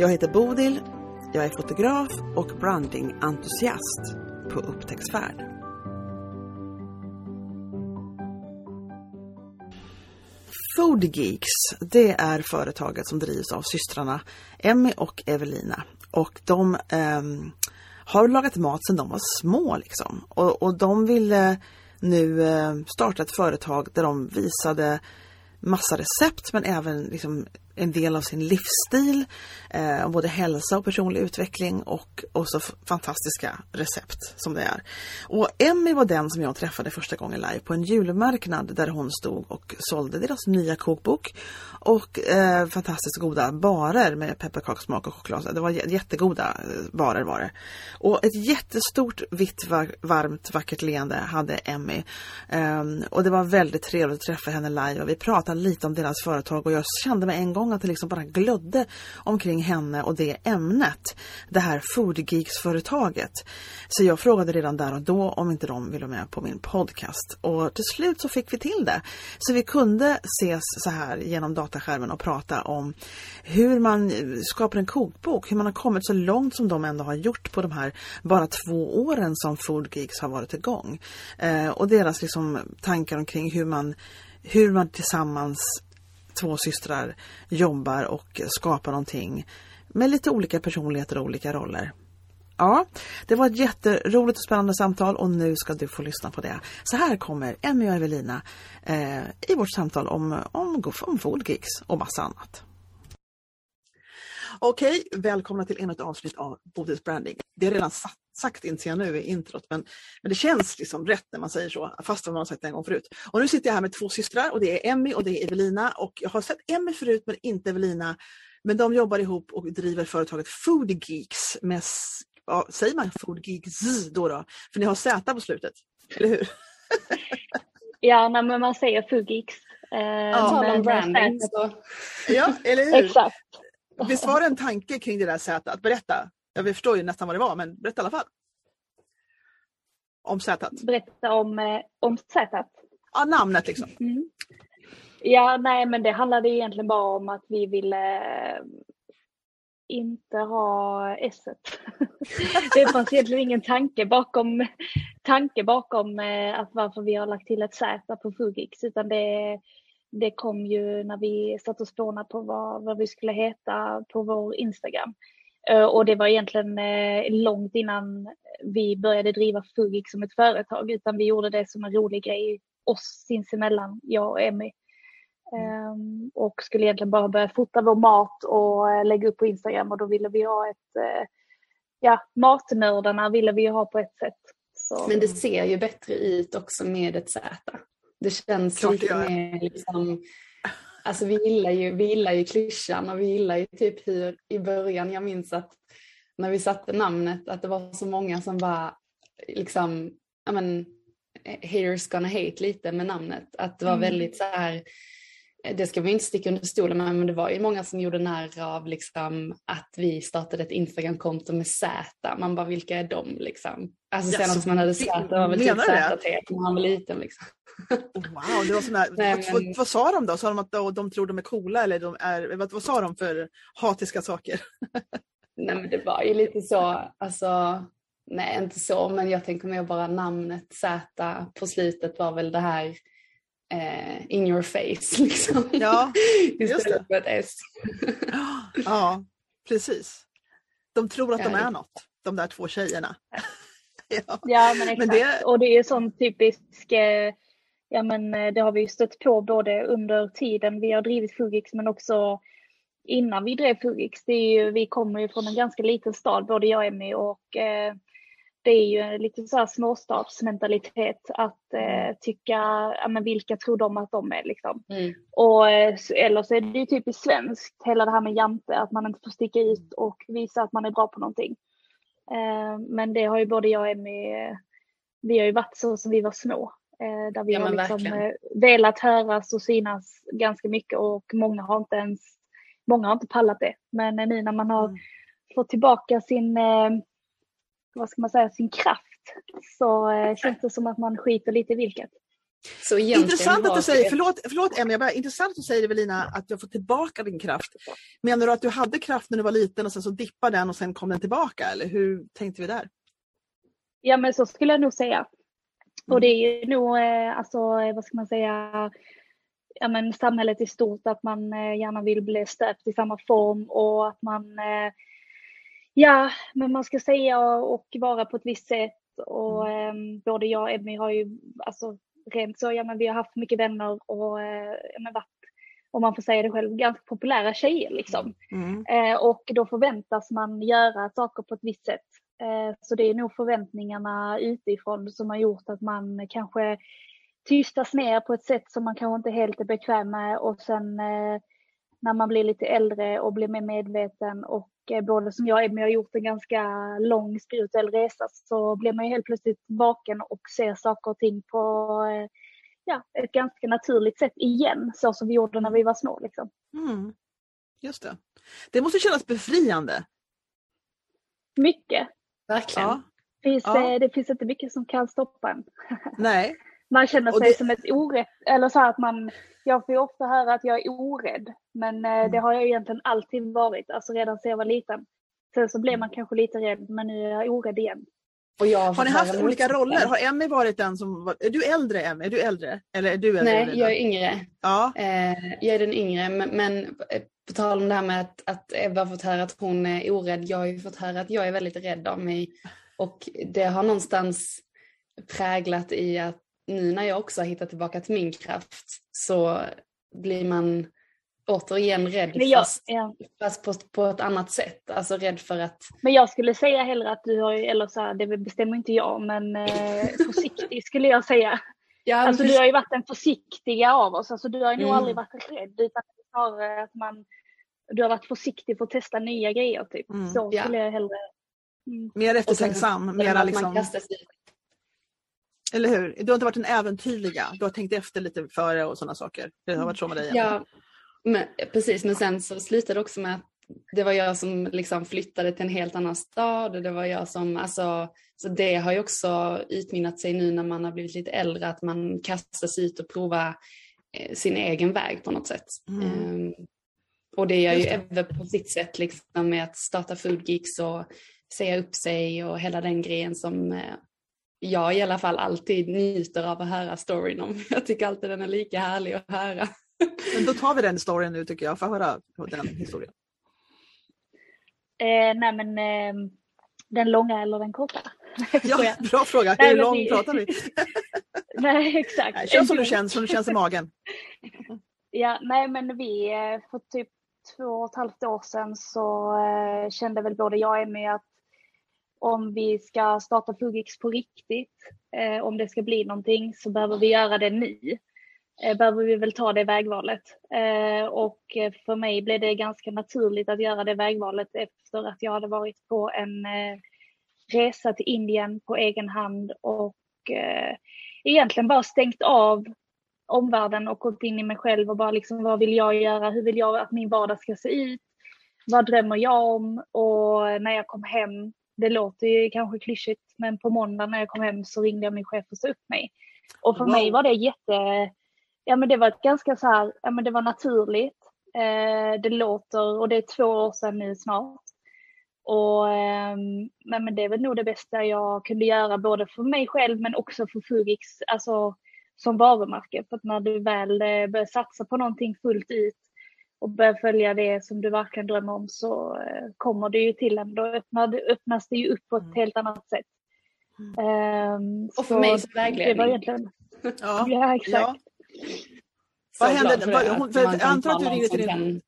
Jag heter Bodil, jag är fotograf och brandingentusiast på upptäcktsfärd. Food Geeks, det är företaget som drivs av systrarna Emmy och Evelina. Och de eh, har lagat mat sedan de var små liksom. Och, och de ville nu eh, starta ett företag där de visade massa recept men även liksom en del av sin livsstil. Eh, både hälsa och personlig utveckling och, och så fantastiska recept som det är. Och Emmy var den som jag träffade första gången live på en julmarknad där hon stod och sålde deras nya kokbok och eh, fantastiskt goda barer med pepparkakssmak och choklad. Det var jättegoda eh, barer var det. Och ett jättestort vitt varmt vackert leende hade Emmy. eh, och det var väldigt trevligt att träffa henne live och vi pratade lite om deras företag och jag kände mig en gång att det liksom bara glödde omkring henne och det ämnet. Det här Foodgeeks-företaget. Så jag frågade redan där och då om inte de ville med på min podcast. Och till slut så fick vi till det. Så vi kunde ses så här genom dataskärmen och prata om hur man skapar en kokbok, hur man har kommit så långt som de ändå har gjort på de här bara två åren som Foodgeeks har varit igång. Eh, och deras liksom tankar omkring hur man hur man tillsammans två systrar jobbar och skapar någonting med lite olika personligheter och olika roller. Ja, det var ett jätteroligt och spännande samtal och nu ska du få lyssna på det. Så här kommer Emmy och Evelina eh, i vårt samtal om, om, om Foodgeeks och massa annat. Okej, välkomna till ännu ett avsnitt av Bodils Branding. Det är redan satt, sagt inser jag nu i introt, men, men det känns liksom rätt när man säger så, fast man har sagt det en gång förut. Och nu sitter jag här med två systrar och det är Emmy och det är Evelina och jag har sett Emmy förut men inte Evelina. Men de jobbar ihop och driver företaget Food Geeks med, ja, säger man Food Geeks då, då? För ni har Z på slutet, eller hur? ja, nej, men man säger Food Geeks. Eh, ja, om branding. Ja, eller hur? Exakt. Visst var det en tanke kring det där Z? Berätta. Jag förstår ju nästan vad det var, men berätta i alla fall. Om Z. Berätta om, eh, om Z? Ja, namnet liksom. Mm. Ja, nej men det handlade egentligen bara om att vi ville eh, inte ha S. det fanns egentligen ingen tanke bakom, tanke bakom eh, att varför vi har lagt till ett Z på Fugix utan det, det kom ju när vi satt och spånade på vad, vad vi skulle heta på vår Instagram. Eh, och det var egentligen eh, långt innan vi började driva Fugik som ett företag, utan vi gjorde det som en rolig grej oss sinsemellan, jag och Emmy. Um, och skulle egentligen bara börja fota vår mat och uh, lägga upp på Instagram och då ville vi ha ett, ja, matnördarna ville vi ha på ett sätt. Så. Men det ser ju bättre ut också med ett Z. Det känns Klart lite mer liksom, alltså vi gillar ju, vi gillar ju klyschan och vi gillar ju typ hur i början, jag minns att när vi satte namnet att det var så många som var liksom, ja men haters gonna hate lite med namnet. Att det var mm. väldigt så här det ska vi inte sticka under stolen med, men det var ju många som gjorde när av liksom, att vi startade ett Instagramkonto med Z. Man bara, vilka är de liksom? Alltså senast yes, man hade Z var väl typ ZT när man var liten. Liksom. Wow, det var sådana, Nej, vad, men... vad, sa de då? Sa de att de, de tror de är coola eller de är, vad, vad sa de för hatiska saker? Nej men det var ju lite så, alltså nej inte så men jag tänker mer bara namnet Z på slutet var väl det här eh, in your face liksom. Ja, Istället för ett S. ja, precis. De tror att ja, de är något, de där två tjejerna. ja. ja, men exakt. Men det... Och det är sån typisk, eh, ja men eh, det har vi stött på både under tiden vi har drivit Fugix men också innan vi drev Fugix. Det är ju, vi kommer ju från en ganska liten stad, både jag och Emmy och eh, det är ju lite så här småstadsmentalitet att eh, Mm. tycka, ja men vilka tror de att de är liksom. Mm. Och, eh, eller så är det ju typiskt svenskt, hela det här med jante, att man inte får sticka ut och visa att man är bra på någonting. Eh, men det har ju både jag och Emmy, eh, vi har ju varit så som vi var små. Eh, där vi Ja, har liksom, eh, velat höras och synas ganska mycket och många har inte ens, många har inte pallat det. Men nu när man har Mm. fått tillbaka sin, vad ska man säga, sin kraft så eh, känns det som att man skiter lite i vilket. Intressant att du säger, förlåt, förlåt Emmy, jag bara, intressant att du säger Evelina att du har fått tillbaka din kraft. Menar du att du hade kraft när du var liten och sen så dippade den och sen kom den tillbaka eller hur tänkte vi där? Ja men så skulle jag nog säga. Mm. Och det är ju nog, eh, alltså eh, vad ska man säga, ja men samhället i stort att man gärna vill bli stöpt i samma form och att man, eh, ja men man ska säga och, vara på ett visst sätt och eh, både jag och Emmy har ju, alltså rent så, ja men vi har haft mycket vänner och eh, men varit, om man får säga det själv, ganska populära tjejer liksom. Mm. Eh, och då förväntas man göra saker på ett visst sätt. Eh, så det är nog förväntningarna utifrån som har gjort att man kanske tystas ner på ett sätt som man kanske inte helt är bekväm med och sen eh, när man blir lite äldre och blir mer medveten och eh, både som jag och Emmy har gjort en ganska lång spirituell resa så blir man ju helt plötsligt vaken och ser saker och ting på eh, ja, ett ganska naturligt sätt igen, så som vi gjorde när vi var små. Liksom. Mm. Just det. Det måste kännas befriande. Mycket. Verkligen. Ja. Finns, Ja. Det finns inte mycket som kan stoppa en. Nej. Man känner sig det- som ett orätt, eller så här att man, jag får ju ofta höra att jag är orädd, men eh, Mm. det har jag egentligen alltid varit, alltså redan sedan jag var liten. Sen så blev man kanske lite rädd, men nu är jag orädd igen. Och jag Har fått ni haft olika roller? Har Emmy varit den som var... Är du äldre Emmy? Är du äldre? Eller är du äldre? Nej, jag är yngre. Ja. Eh, jag är den yngre, men, men eh, på tal om det här med att, att Ebba har fått höra att hon är orädd, jag har ju fått höra att jag är väldigt rädd av mig. Och det har någonstans präglat i att nu när jag också har hittat tillbaka till min kraft så blir man återigen rädd Men jag, fast, ja. fast på, på ett annat sätt. Alltså rädd för att, men jag skulle säga hellre att du har, eller så här, det bestämmer inte jag, men eh, försiktig skulle jag säga. ja, Alltså du har ju varit den försiktiga av oss, alltså du har ju nog Mm. aldrig varit rädd, utan snarare att man, du har varit försiktig för att testa nya grejer typ. Mm. Så Ja. skulle jag hellre Mm. Mer eftertänksam. Mera man liksom, sig eller hur? Du har inte varit den äventyrliga. Du har tänkt efter lite före och sådana saker. Det har varit så med dig. Ja, men, precis. Men sen så slutade det också med att det var jag som liksom flyttade till en helt annan stad och det var jag som, alltså, så det har ju också utmynnat sig nu när man har blivit lite äldre att man kastar sig ut och provar eh, sin egen väg på något sätt. Mm. Ehm, och det gör ju. Ebbe på sitt sätt liksom med att starta Food Geeks och säga upp sig och hela den grejen som eh, jag i alla fall alltid njuter av att höra storyn om. Jag tycker alltid den är lika härlig att höra. Men då tar vi den storyn nu tycker jag. Får jag höra den historien? Eh, nej men eh, den långa eller den korta? Ja, bra fråga. Hur lång vi- pratar vi? nej exakt. Nej, Känn som du känns, som du känns i magen. Ja, nej men vi, eh, för typ två och ett halvt år sedan så eh, kände väl både jag och Emmy att om vi ska starta Fugix på riktigt, eh, om det ska bli någonting, så behöver vi göra det nu. Eh, behöver vi väl ta det vägvalet. Eh, och eh, för mig blev det ganska naturligt att göra det vägvalet efter att jag hade varit på en eh, resa till Indien på egen hand och eh, egentligen bara stängt av omvärlden och gått in i mig själv och bara liksom vad vill jag göra? Hur vill jag att min vardag ska se ut? Vad drömmer jag om? Och eh, när jag kom hem, det låter ju kanske klyschigt, men på måndag när jag kom hem så ringde jag min chef och sa upp mig. Och för Wow. mig var det jätte, ja men det var ett ganska så här, ja men det var naturligt. Eh, det låter, och det är två år sedan nu snart. Och, ehm, men, men det är väl nog det bästa jag kunde göra både för mig själv men också för Fugix, alltså som varumärke. För att när du väl eh, börjar satsa på någonting fullt ut och börjar följa det som du verkligen drömmer om så eh, kommer det ju till en. Då öppnar, det- öppnas det ju upp på ett Mm. helt annat sätt. Ehm, Och för så mig som Det var vägledning. egentligen, Ja. ja exakt. Ja. Så Vad hände- för hon- för jag antar att du ringde som till din-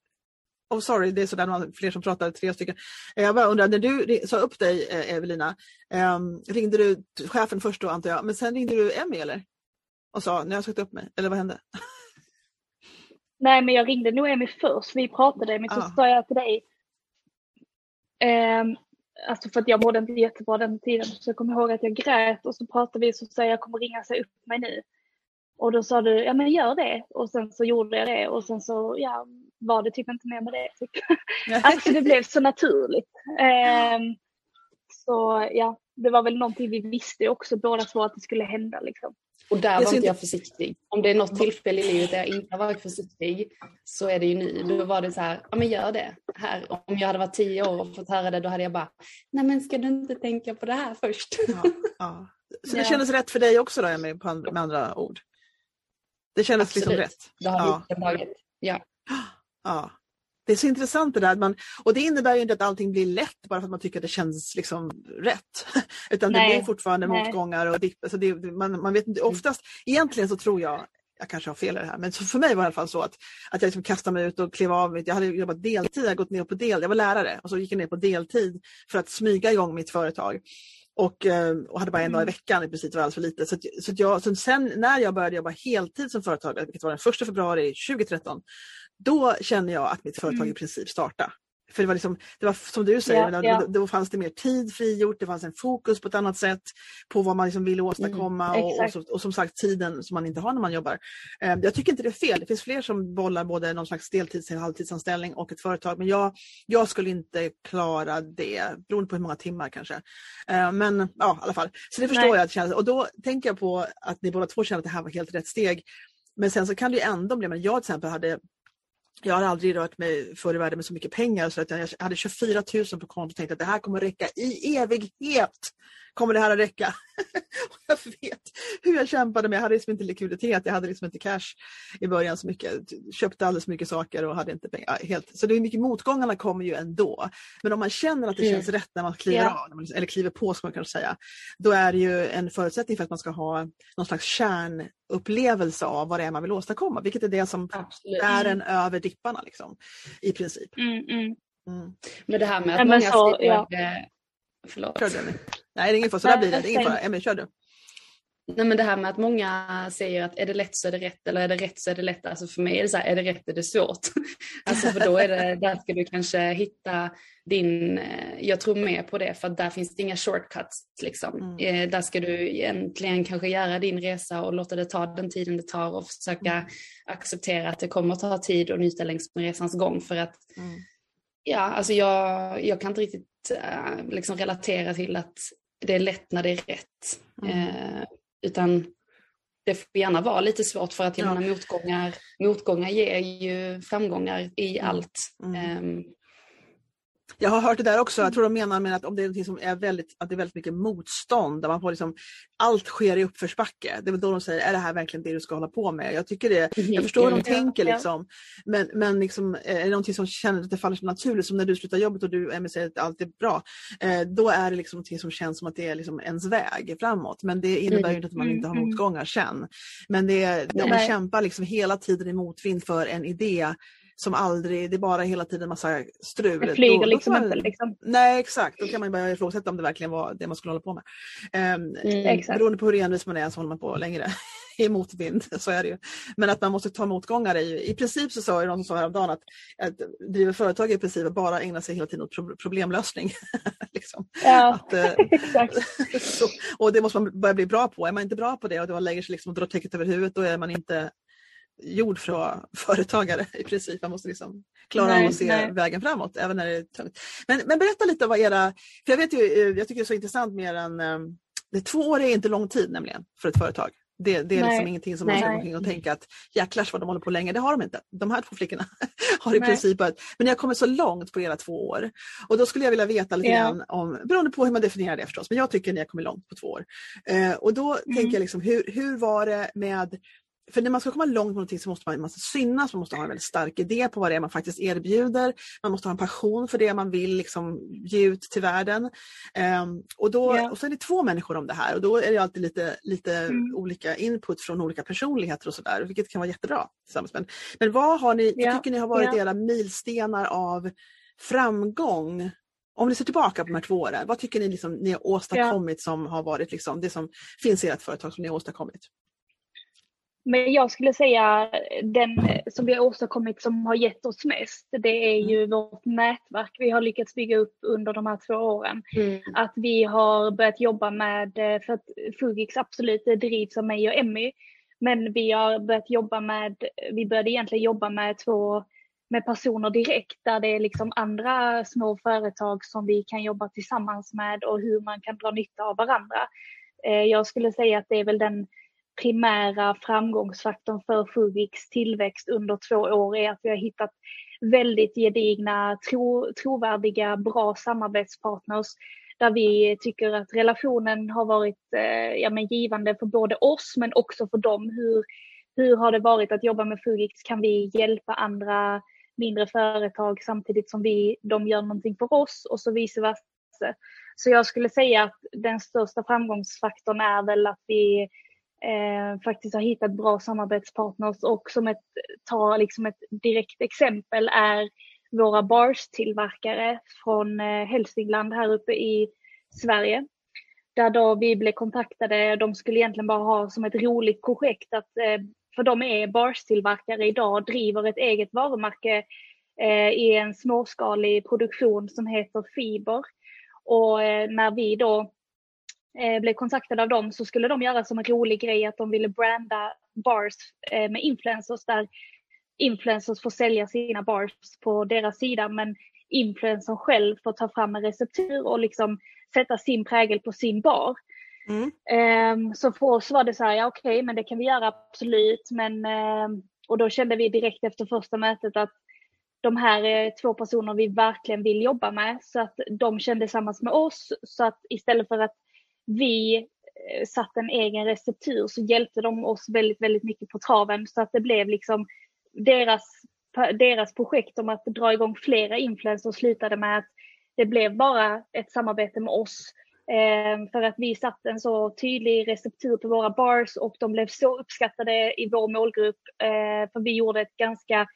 Oh, sorry, det är sådär fler som pratar, tre stycken. Jag bara undrar, när du sa upp dig Evelina, um, ringde du chefen först då antar jag, men sen ringde du Emmy eller? Och sa, nu har jag sagt upp mig, eller vad hände? Nej men jag ringde nog Emmy först, vi pratade, men så ah. sa jag till dig, um, alltså för att jag mådde inte jättebra den tiden, så jag kommer ihåg att jag grät och så pratade vi så sa jag, jag kommer ringa sig upp mig nu. Och då sa du, ja men gör det. Och sen så gjorde jag det och sen så, ja, var det typ inte mer med det. Typ. alltså det blev så naturligt. Um, så ja, det var väl någonting vi visste också båda två att det skulle hända liksom. Och där var inte jag försiktig. Om det är något tillfälle i livet där jag inte har varit försiktig så är det ju nu. Då var det så här, ja men gör det. Här, om jag hade varit tio år och fått höra det då hade jag bara, nej men ska du inte tänka på det här först? Ja, ja. Så det ja. kändes rätt för dig också då, med, med andra ord? Det kändes liksom Absolut. liksom rätt? Det har ja. tagit. Ja. ja. Det är så intressant det där. Man, och det innebär inte att allting blir lätt bara för att man tycker att det känns liksom rätt. Utan Nej. det blir fortfarande Nej. motgångar och dipp, alltså det, man, man vet inte, oftast, egentligen så tror jag jag kanske har fel i det här, men för mig var det i alla fall så att, att jag liksom kastade mig ut och klev av. Jag hade jobbat deltid, jag hade gått ner på del, jag var lärare och så gick jag ner på deltid för att smyga igång mitt företag. Och, eh, och hade bara en dag i mm. veckan i princip, det var alldeles för lite. Så, att, så, att jag, så sen när jag började jobba heltid som företagare, vilket var den 1 februari 2013, då känner jag att mitt företag mm. i princip startade. För det var, liksom, det var som du säger, yeah, yeah. Då, fanns det mer tid frigjort, det fanns en fokus på ett annat sätt på vad man liksom ville åstadkomma mm, och, och, så, och, som sagt tiden som man inte har när man jobbar. Eh, jag tycker inte det är fel, det finns fler som bollar både någon slags deltids eller halvtidsanställning och ett företag men jag, jag skulle inte klara det, beroende på hur många timmar kanske. Eh, men ja, i alla fall. Så det förstår Nej. jag. Att känna, och då tänker jag på att ni båda två känner att det här var helt rätt steg. Men sen så kan det ju ändå bli, men jag till exempel hade jag har aldrig rört mig förr i världen med så mycket pengar så att jag hade 24 000 på kontot och tänkte att det här kommer räcka i evighet kommer det här att räcka? jag vet hur jag kämpade men jag hade liksom inte likviditet, jag hade liksom inte cash i början så mycket. Köpte alldeles mycket saker och hade inte pengar. Helt. Så det är mycket motgångarna kommer ju ändå. Men om man känner att det mm. känns rätt när man kliver yeah. av, eller kliver på ska man kanske säga, då är det ju en förutsättning för att man ska ha någon slags kärnupplevelse av vad det är man vill åstadkomma, vilket är det som Absolut. är en över dipparna liksom, i princip. Mm, mm. Mm. Men det här med att ja, många så, ser, ja. Förlåt. Kör du, Nej, det är ingen fara. Så där blir det. det är ingen fara. Emil, kör du. Nej men det här med att många säger att är det lätt så är det rätt eller är det rätt så är det lätt. Alltså för mig är det så här, är det rätt är det svårt. alltså för då är det, där ska du kanske hitta din, eh, jag tror mer på det för att där finns det inga shortcuts liksom. Mm. Eh, där ska du egentligen kanske göra din resa och låta det ta den tiden det tar och försöka mm. acceptera att det kommer att ta tid och njuta längs med resans gång för att mm. Ja, alltså jag, jag kan inte riktigt uh, liksom relatera till att det är lätt när det är rätt. Mm. Eh, utan det får gärna vara lite svårt för att jag ja. motgångar, motgångar ger ju framgångar i mm. allt. Mm. Eh, jag har hört det där också, jag tror de menar med att om det är något som är väldigt, att det är väldigt mycket motstånd, där man får liksom, allt sker i uppförsbacke. Det är väl då de säger, är det här verkligen det du ska hålla på med? Jag tycker det, jag förstår hur de tänker liksom. Men, men liksom, är det någonting som känner att det faller så naturligt, som när du slutar jobbet och du Emmy säger att allt är bra, eh, då är det liksom någonting som känns som att det är liksom ens väg framåt. Men det innebär ju inte att man inte har mm, motgångar sen. Men det, är, man kämpar liksom hela tiden i motvind för en idé som aldrig, det är bara hela tiden massa strul. Det flyger då, liksom inte. Liksom. Nej exakt, då kan man börja ifrågasätta om det verkligen var det man skulle hålla på med. Um, mm, beroende på hur envis man är så håller man på längre i motvind, så är det ju. Men att man måste ta motgångar i, i princip så sa någon som sa häromdagen att, att driva företag i princip bara ägna sig hela tiden åt problemlösning. liksom. Ja, att, eh, exakt. så, och det måste man börja bli bra på. Är man inte bra på det och man lägger sig liksom och drar täcket över huvudet då är man inte gjord för att vara företagare i princip. Man måste liksom klara nej, av att se nej. vägen framåt även när det är tungt. Men, men berätta lite vad era, för jag vet ju, eh, jag tycker det är så intressant mer än, eh, det, två år är inte lång tid nämligen för ett företag. Det, det är liksom ingenting som man ska gå omkring och tänka att jäklars vad de håller på länge. Det har de inte. De här två flickorna har i princip börjat. Men ni har kommit så långt på era två år. Och då skulle jag vilja veta lite yeah. grann om, beroende på hur man definierar det förstås, men jag tycker ni har kommit långt på två år. Eh, och då mm. tänker jag liksom, hur, hur var det med för när man ska komma långt med någonting så måste man, man måste synas, man måste ha en väldigt stark idé på vad det är man faktiskt erbjuder. Man måste ha en passion för det man vill liksom ge ut till världen. Um, och, då, yeah. och så är det två människor om det här och då är det alltid lite, lite mm. olika input från olika personligheter och sådär, vilket kan vara jättebra. Tillsammans. Men, men vad har ni, yeah. tycker ni har varit yeah. era milstenar av framgång om ni ser tillbaka på de här två åren, vad tycker ni liksom, ni har åstadkommit ja. som har varit liksom, det som finns i ert företag som ni har åstadkommit? Men jag skulle säga den som vi har åstadkommit som har gett oss mest, det är ju mm. vårt nätverk vi har lyckats bygga upp under de här två åren. Mm. Att vi har börjat jobba med, för att Fugix absolut drivs av mig och Emmy, men vi har börjat jobba med, vi började egentligen jobba med två med personer direkt där det är liksom andra små företag som vi kan jobba tillsammans med och hur man kan dra nytta av varandra. Eh, jag skulle säga att det är väl den primära framgångsfaktorn för Fugiks tillväxt under två år är att vi har hittat väldigt gedigna, tro, trovärdiga, bra samarbetspartners där vi tycker att relationen har varit eh, ja, men givande för både oss men också för dem. Hur, hur har det varit att jobba med Fugix? Kan vi hjälpa andra mindre företag samtidigt som vi, de gör någonting för oss och så vice versa. Så jag skulle säga att den största framgångsfaktorn är väl att vi eh, faktiskt har hittat bra samarbetspartners och som ett, ta liksom ett direkt exempel är våra bars-tillverkare från eh, Hälsingland här uppe i Sverige. Där då vi blev kontaktade, de skulle egentligen bara ha som ett roligt projekt att eh, för de är bars tillverkare idag, driver ett eget varumärke eh, i en småskalig produktion som heter Fiber. Och eh, när vi då eh, blev kontaktade av dem så skulle de göra som en rolig grej att de ville branda bars eh, med influencers där influencers får sälja sina bars på deras sida men influencern själv får ta fram en receptur och liksom sätta sin prägel på sin bar. Mm. Um, så för oss var det så här, ja okej, okay, men det kan vi göra absolut. Men, um, och då kände vi direkt efter första mötet att de här är två personer vi verkligen vill jobba med. Så att de kände tillsammans med oss. Så att istället för att vi satte satt en egen receptur så hjälpte de oss väldigt, väldigt mycket på traven. Så att det blev liksom deras, deras projekt om att dra igång flera influencers slutade med att det blev bara ett samarbete med oss Eh, för att vi satte en så tydlig receptur på våra bars och de blev så uppskattade i vår målgrupp. Eh, för vi gjorde ett ganska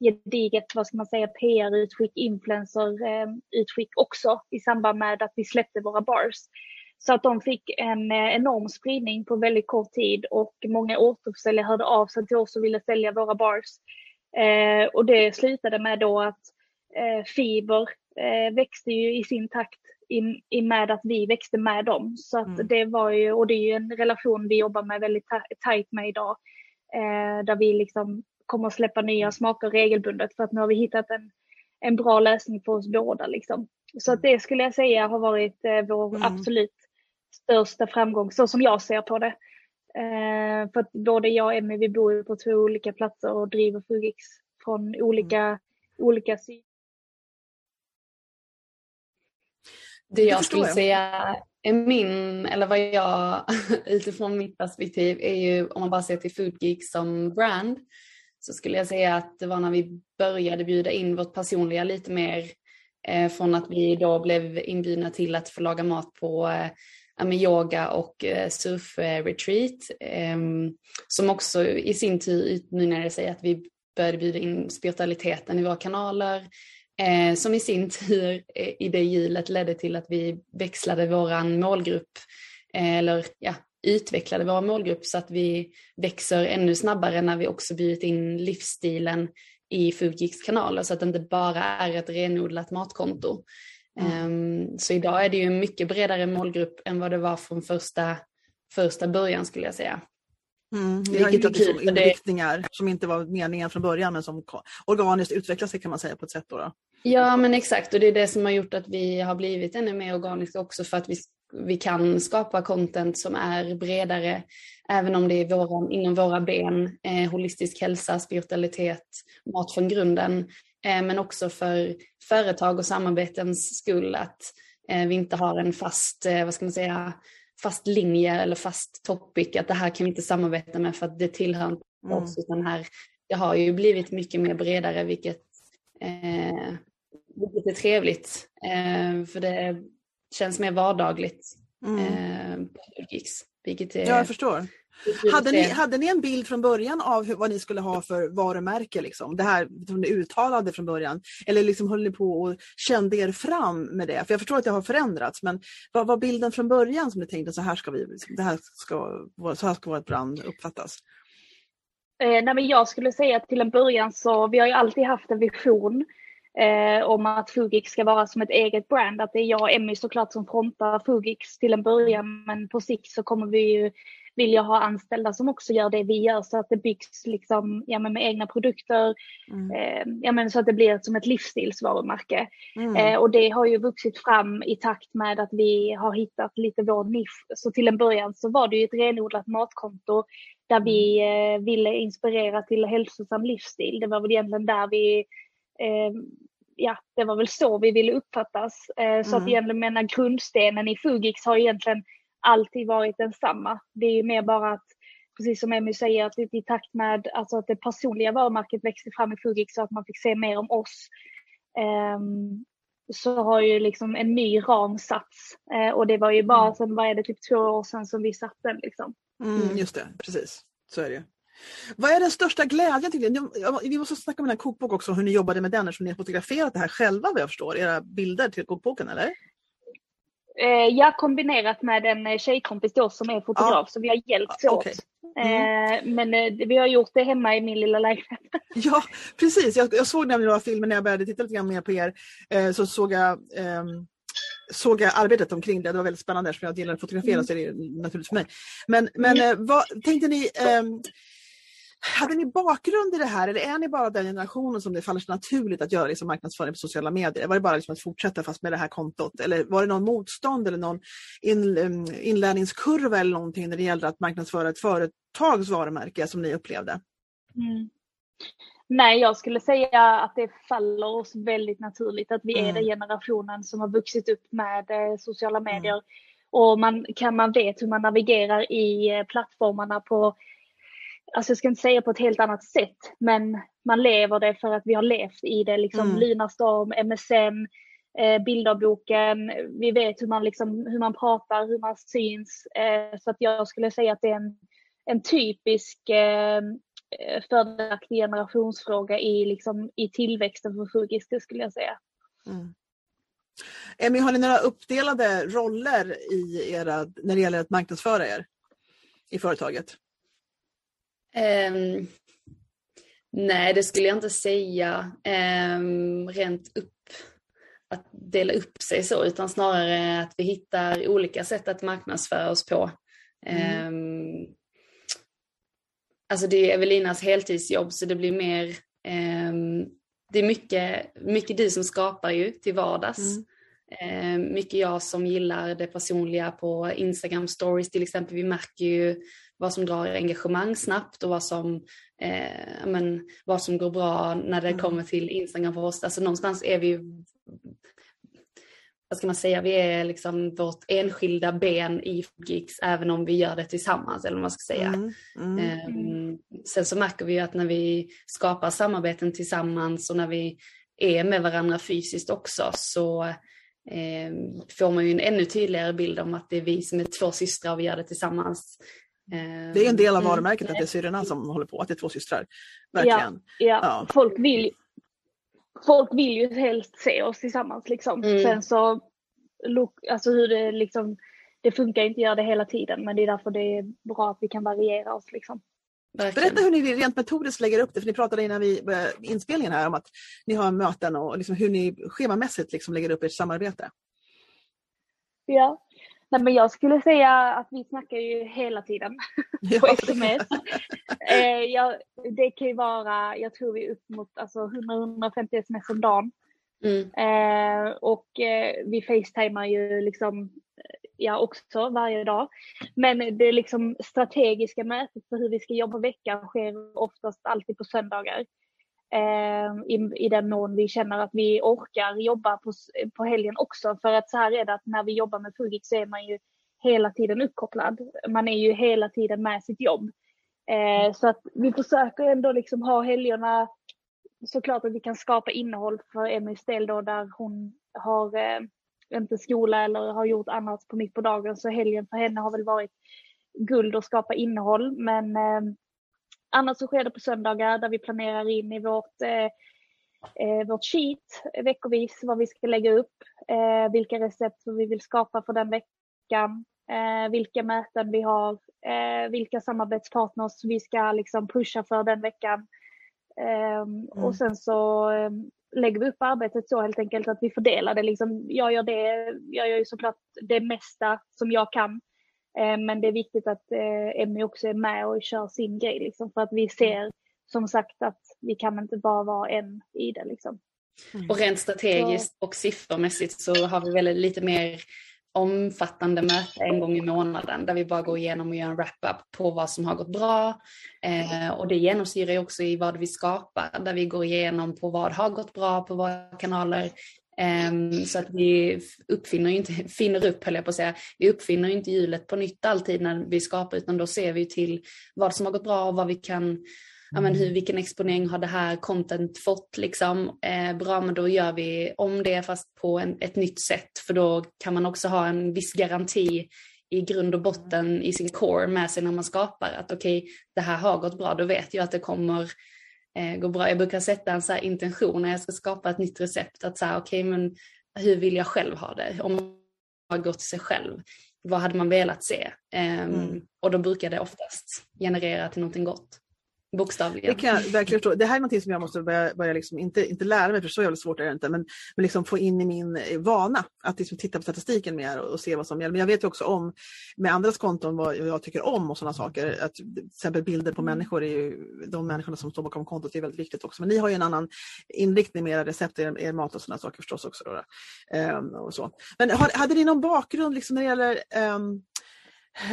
gediget, vad ska man säga, PR-utskick, influencer-utskick ehm, också i samband med att vi släppte våra bars. Så att de fick en eh, enorm spridning på väldigt kort tid och många återförsäljare hörde av sig till oss och ville sälja våra bars. och det slutade med då att Fiber växte ju i sin takt i, i med att vi växte med dem. Så att mm. det var ju, och det är ju en relation vi jobbar med väldigt tajt med idag. Eh, där vi liksom kommer att släppa nya smaker regelbundet för att nu har vi hittat en, en bra lösning för oss båda. Liksom. Så att det skulle jag säga har varit eh, vår mm. absolut största framgång, så som jag ser på det. Eh, för att både jag och Emmy, vi bor ju på två olika platser och driver Fugix från olika, mm. olika sidor. Det jag skulle jag. säga är min, eller vad jag utifrån mitt perspektiv är ju om man bara ser till Foodgeek som brand så skulle jag säga att det var när vi började bjuda in vårt personliga lite mer eh, från att vi då blev inbjudna till att få laga mat på med yoga och eh, surfretreat eh, ehm, som också i sin tur utmynnade sig att vi började bjuda in spiritualiteten i våra kanaler eh, som i sin tur i det hjulet ledde till att vi växlade våran målgrupp, eller ja, utvecklade vår målgrupp så att vi växer ännu snabbare när vi också bjudit in livsstilen i Foodgeeks kanaler så att det inte bara är ett renodlat matkonto. Mm. Um, så idag är det ju en mycket bredare målgrupp än vad det var från första, första början skulle jag säga. Mm, vi har hittat liksom inriktningar det... som inte var meningen från början men som organiskt utvecklar sig kan man säga på ett sätt. Då, då. Ja men exakt och det är det som har gjort att vi har blivit ännu mer organiska också för att vi, vi kan skapa content som är bredare även om det är våra, inom våra ben, eh, holistisk hälsa, spiritualitet, mat från grunden men också för företag och samarbetens skull att eh, vi inte har en fast, eh, vad ska man säga, fast linje eller fast topic att det här kan vi inte samarbeta med för att det tillhör inte mm. också, utan här, det har ju blivit mycket mer bredare, vilket, eh, vilket är trevligt. Eh, för det känns mer vardagligt mm. eh, på Gigs. Vilket är, ja, jag förstår. Hade ni, hade ni en bild från början av hur, vad ni skulle ha för varumärke? Liksom? Det här som ni uttalade från början. Eller liksom höll ni på och kände er fram med det? För jag förstår att det har förändrats men vad var bilden från början som ni tänkte så här ska, vi, det här ska, så här ska vårt brand uppfattas? Eh, nej men jag skulle säga att till en början så vi har ju alltid haft en vision eh, om att Fugix ska vara som ett eget brand. Att det är jag och Emmy såklart som frontar Fugix till en början men på sikt så kommer vi ju vilja ha anställda som också gör det vi gör så att det byggs liksom, ja, med egna produkter. Mm. Eh, ja, men så att det blir som ett livsstilsvarumärke. Mm. Eh, och det har ju vuxit fram i takt med att vi har hittat lite vår nisch. Så till en början så var det ju ett renodlat matkonto där vi mm. eh, ville inspirera till hälsosam livsstil. Det var väl egentligen där vi eh, ja, det var väl så vi ville uppfattas. Eh, så mm. att egentligen menar grundstenen i Fugix har egentligen alltid varit densamma. Det är ju mer bara att, precis som Emmy säger, att i takt med alltså att det personliga varumärket växte fram i Fugix så att man fick se mer om oss. Um, så har ju liksom en ny ram satts. Uh, och det var ju bara mm. sen, vad är det, typ två år sedan som vi satte den liksom. Mm, just det, precis. Så är det Vad är den största glädjen till? Vi måste snacka om den här kokbok också, hur ni jobbade med den eftersom ni har fotograferat det här själva vad jag förstår, era bilder till kokboken eller? Eh, ja, kombinerat med en eh, tjejkompis då som är fotograf, ja. så vi har hjälpts åt. Okay. Mm. Eh, men eh, vi har gjort det hemma i min lilla lägenhet. Ja, precis. Jag, jag såg nämligen några filmer när jag började titta lite grann mer på er. Så såg jag, ehm, såg jag arbetet omkring det. Det var väldigt spännande eftersom jag gillar att fotografera mm. så är det naturligt för mig. Men, men mm. vad tänkte ni ehm, hade ni bakgrund i det här eller är ni bara den generationen som det faller sig naturligt att göra liksom marknadsföring på sociala medier? Var det bara liksom att fortsätta fast med det här kontot? Eller var det någon motstånd eller någon in, inlärningskurva eller någonting när det gällde att marknadsföra ett företags varumärke som ni upplevde? Mm. Nej, jag skulle säga att det faller oss väldigt naturligt att vi mm. är den generationen som har vuxit upp med eh, sociala medier. Mm. Och man, kan man vet hur man navigerar i eh, plattformarna på alltså jag ska inte säga på ett helt annat sätt, men man lever det för att vi har levt i det. Liksom mm. Lunarstorm, MSN, eh, bilderboken. Vi vet hur man, liksom, hur man pratar, hur man syns. Eh, så att jag skulle säga att det är en, en typisk eh, fördelaktig generationsfråga i, liksom, i tillväxten för Fugis, det skulle jag säga. Mm. Emmy, har ni några uppdelade roller i era, när det gäller att marknadsföra er i företaget? Um, nej, det skulle jag inte säga um, rent upp att dela upp sig så, utan snarare att vi hittar olika sätt att marknadsföra oss på. Mm. Um, alltså det är Evelinas heltidsjobb så det blir mer, um, det är mycket, mycket du som skapar ju till vardags. Mm. Um, mycket jag som gillar det personliga på Instagram stories till exempel. Vi märker ju vad som drar engagemang snabbt och vad som, eh, men, vad som går bra när det mm. kommer till Instagram för oss. Alltså någonstans är vi ju, vad ska man säga, vi är liksom vårt enskilda ben i Gigs även om vi gör det tillsammans eller vad man ska säga. Mm. Mm. Um, sen så märker vi ju att när vi skapar samarbeten tillsammans och när vi är med varandra fysiskt också så eh, får man ju en ännu tydligare bild om att det är vi som är två systrar och vi gör det tillsammans. Det är en del av mm. varumärket att det är syrrorna som håller på, att det är två systrar. Verkligen. Ja, ja. ja. Folk, vill, folk vill ju helst se oss tillsammans liksom. Mm. Sen så, alltså hur det liksom, det funkar inte att göra det hela tiden men det är därför det är bra att vi kan variera oss liksom. Berätta hur ni rent metodiskt lägger upp det, för ni pratade innan vi började inspelningen här om att ni har möten och liksom hur ni schemamässigt liksom lägger upp ert samarbete. Ja, Nej, men jag skulle säga att vi snackar ju hela tiden på sms. eh, ja, det kan ju vara, jag tror vi är upp mot alltså, 100-150 sms om dagen. Mm. Eh, och eh, vi facetimar ju liksom ja, också varje dag. Men det liksom strategiska mötet för hur vi ska jobba veckan sker oftast alltid på söndagar. Ehm, I, i den mån vi känner att vi orkar jobba på, på helgen också. För att så här är det att när vi jobbar med Fugit så är man ju hela tiden uppkopplad. Man är ju hela tiden med sitt jobb. Eh, så att vi försöker ändå liksom ha helgerna såklart att vi kan skapa innehåll för Emmys del då där hon har eh, inte skola eller har gjort annat på mitt på dagen så helgen för henne har väl varit guld att skapa innehåll men eh, annars så sker det på söndagar där vi planerar in i vårt eh, eh, vårt sheet veckovis vad vi ska lägga upp, eh, vilka recept vi vill skapa för den veckan, eh, vilka möten vi har, eh, vilka samarbetspartners vi ska liksom pusha för den veckan. Mm. Och sen så lägger vi upp arbetet så helt enkelt att vi fördelar det. Liksom, jag, gör det jag gör ju såklart det mesta som jag kan. Men det är viktigt att Emmy också är med och kör sin grej liksom, för att vi ser som sagt att vi kan inte bara vara en i det. Liksom. Mm. Och rent strategiskt och siffermässigt så har vi väldigt lite mer omfattande möte en gång i månaden där vi bara går igenom och gör en wrap-up på vad som har gått bra. Eh, och det genomsyrar ju också i vad vi skapar där vi går igenom på vad har gått bra på våra kanaler. Eh, så att vi uppfinner inte, finner upp höll jag på att säga, vi uppfinner inte hjulet på nytt alltid när vi skapar utan då ser vi till vad som har gått bra och vad vi kan ja, men hur, vilken exponering har det här content fått liksom? Eh, bra, men då gör vi om det fast på en, ett nytt sätt. För då kan man också ha en viss garanti i grund och botten i sin core med sig när man skapar att okej, okay, det här har gått bra, då vet jag att det kommer eh, gå bra. Jag brukar sätta en så intention när jag ska skapa ett nytt recept att så okej, okay, men hur vill jag själv ha det? Om man går till sig själv, vad hade man velat se? Um, mm. Och då brukar det oftast generera till någonting gott. Bokstavligen. Det kan jag verkligen förstå. Det här är något som jag måste börja, börja liksom, inte, inte lära mig, för så jävla svårt är det inte, men, men liksom få in i min eh, vana att liksom titta på statistiken mer och, och se vad som gäller. Men jag vet ju också om med andras konton vad jag tycker om och sådana saker. Att, till exempel bilder på människor är ju de människorna som står bakom kontot är väldigt viktigt också. Men ni har ju en annan inriktning med era recept, er, er mat och sådana saker förstås också. Då, um, och så. Men har, hade ni någon bakgrund liksom när det gäller um,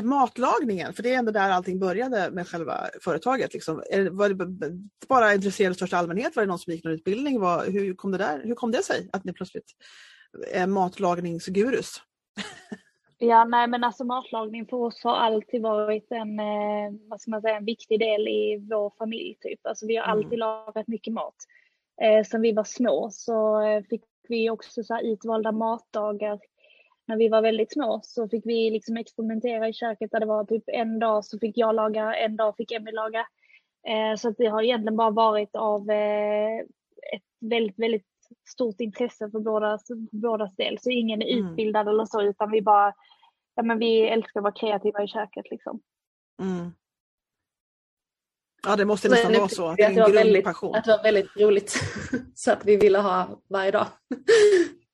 matlagningen, för det är ändå där allting började med själva företaget. Liksom. Var det bara intresserad i största allmänhet? Var det någon som gick någon utbildning? Var, hur, kom det där? hur kom det sig att ni plötsligt är matlagningsgurus? Ja, nej men alltså matlagning för oss har alltid varit en, eh, vad ska man säga, en viktig del i vår familj. Typ. Alltså, vi har mm. alltid lagat mycket mat. Eh, sen vi var små så eh, fick vi också så här utvalda matdagar när vi var väldigt små så fick vi liksom experimentera i köket där det var typ en dag så fick jag laga, en dag fick Emmy laga. Eh, så att det har egentligen bara varit av eh, ett väldigt, väldigt stort intresse för båda, bådas del. Så ingen är mm. utbildad eller så utan vi bara, ja men vi älskar att vara kreativa i köket liksom. Mm. Ja det måste nästan vara så, att det är en grundpassion. Att det var väldigt roligt så att vi ville ha varje dag.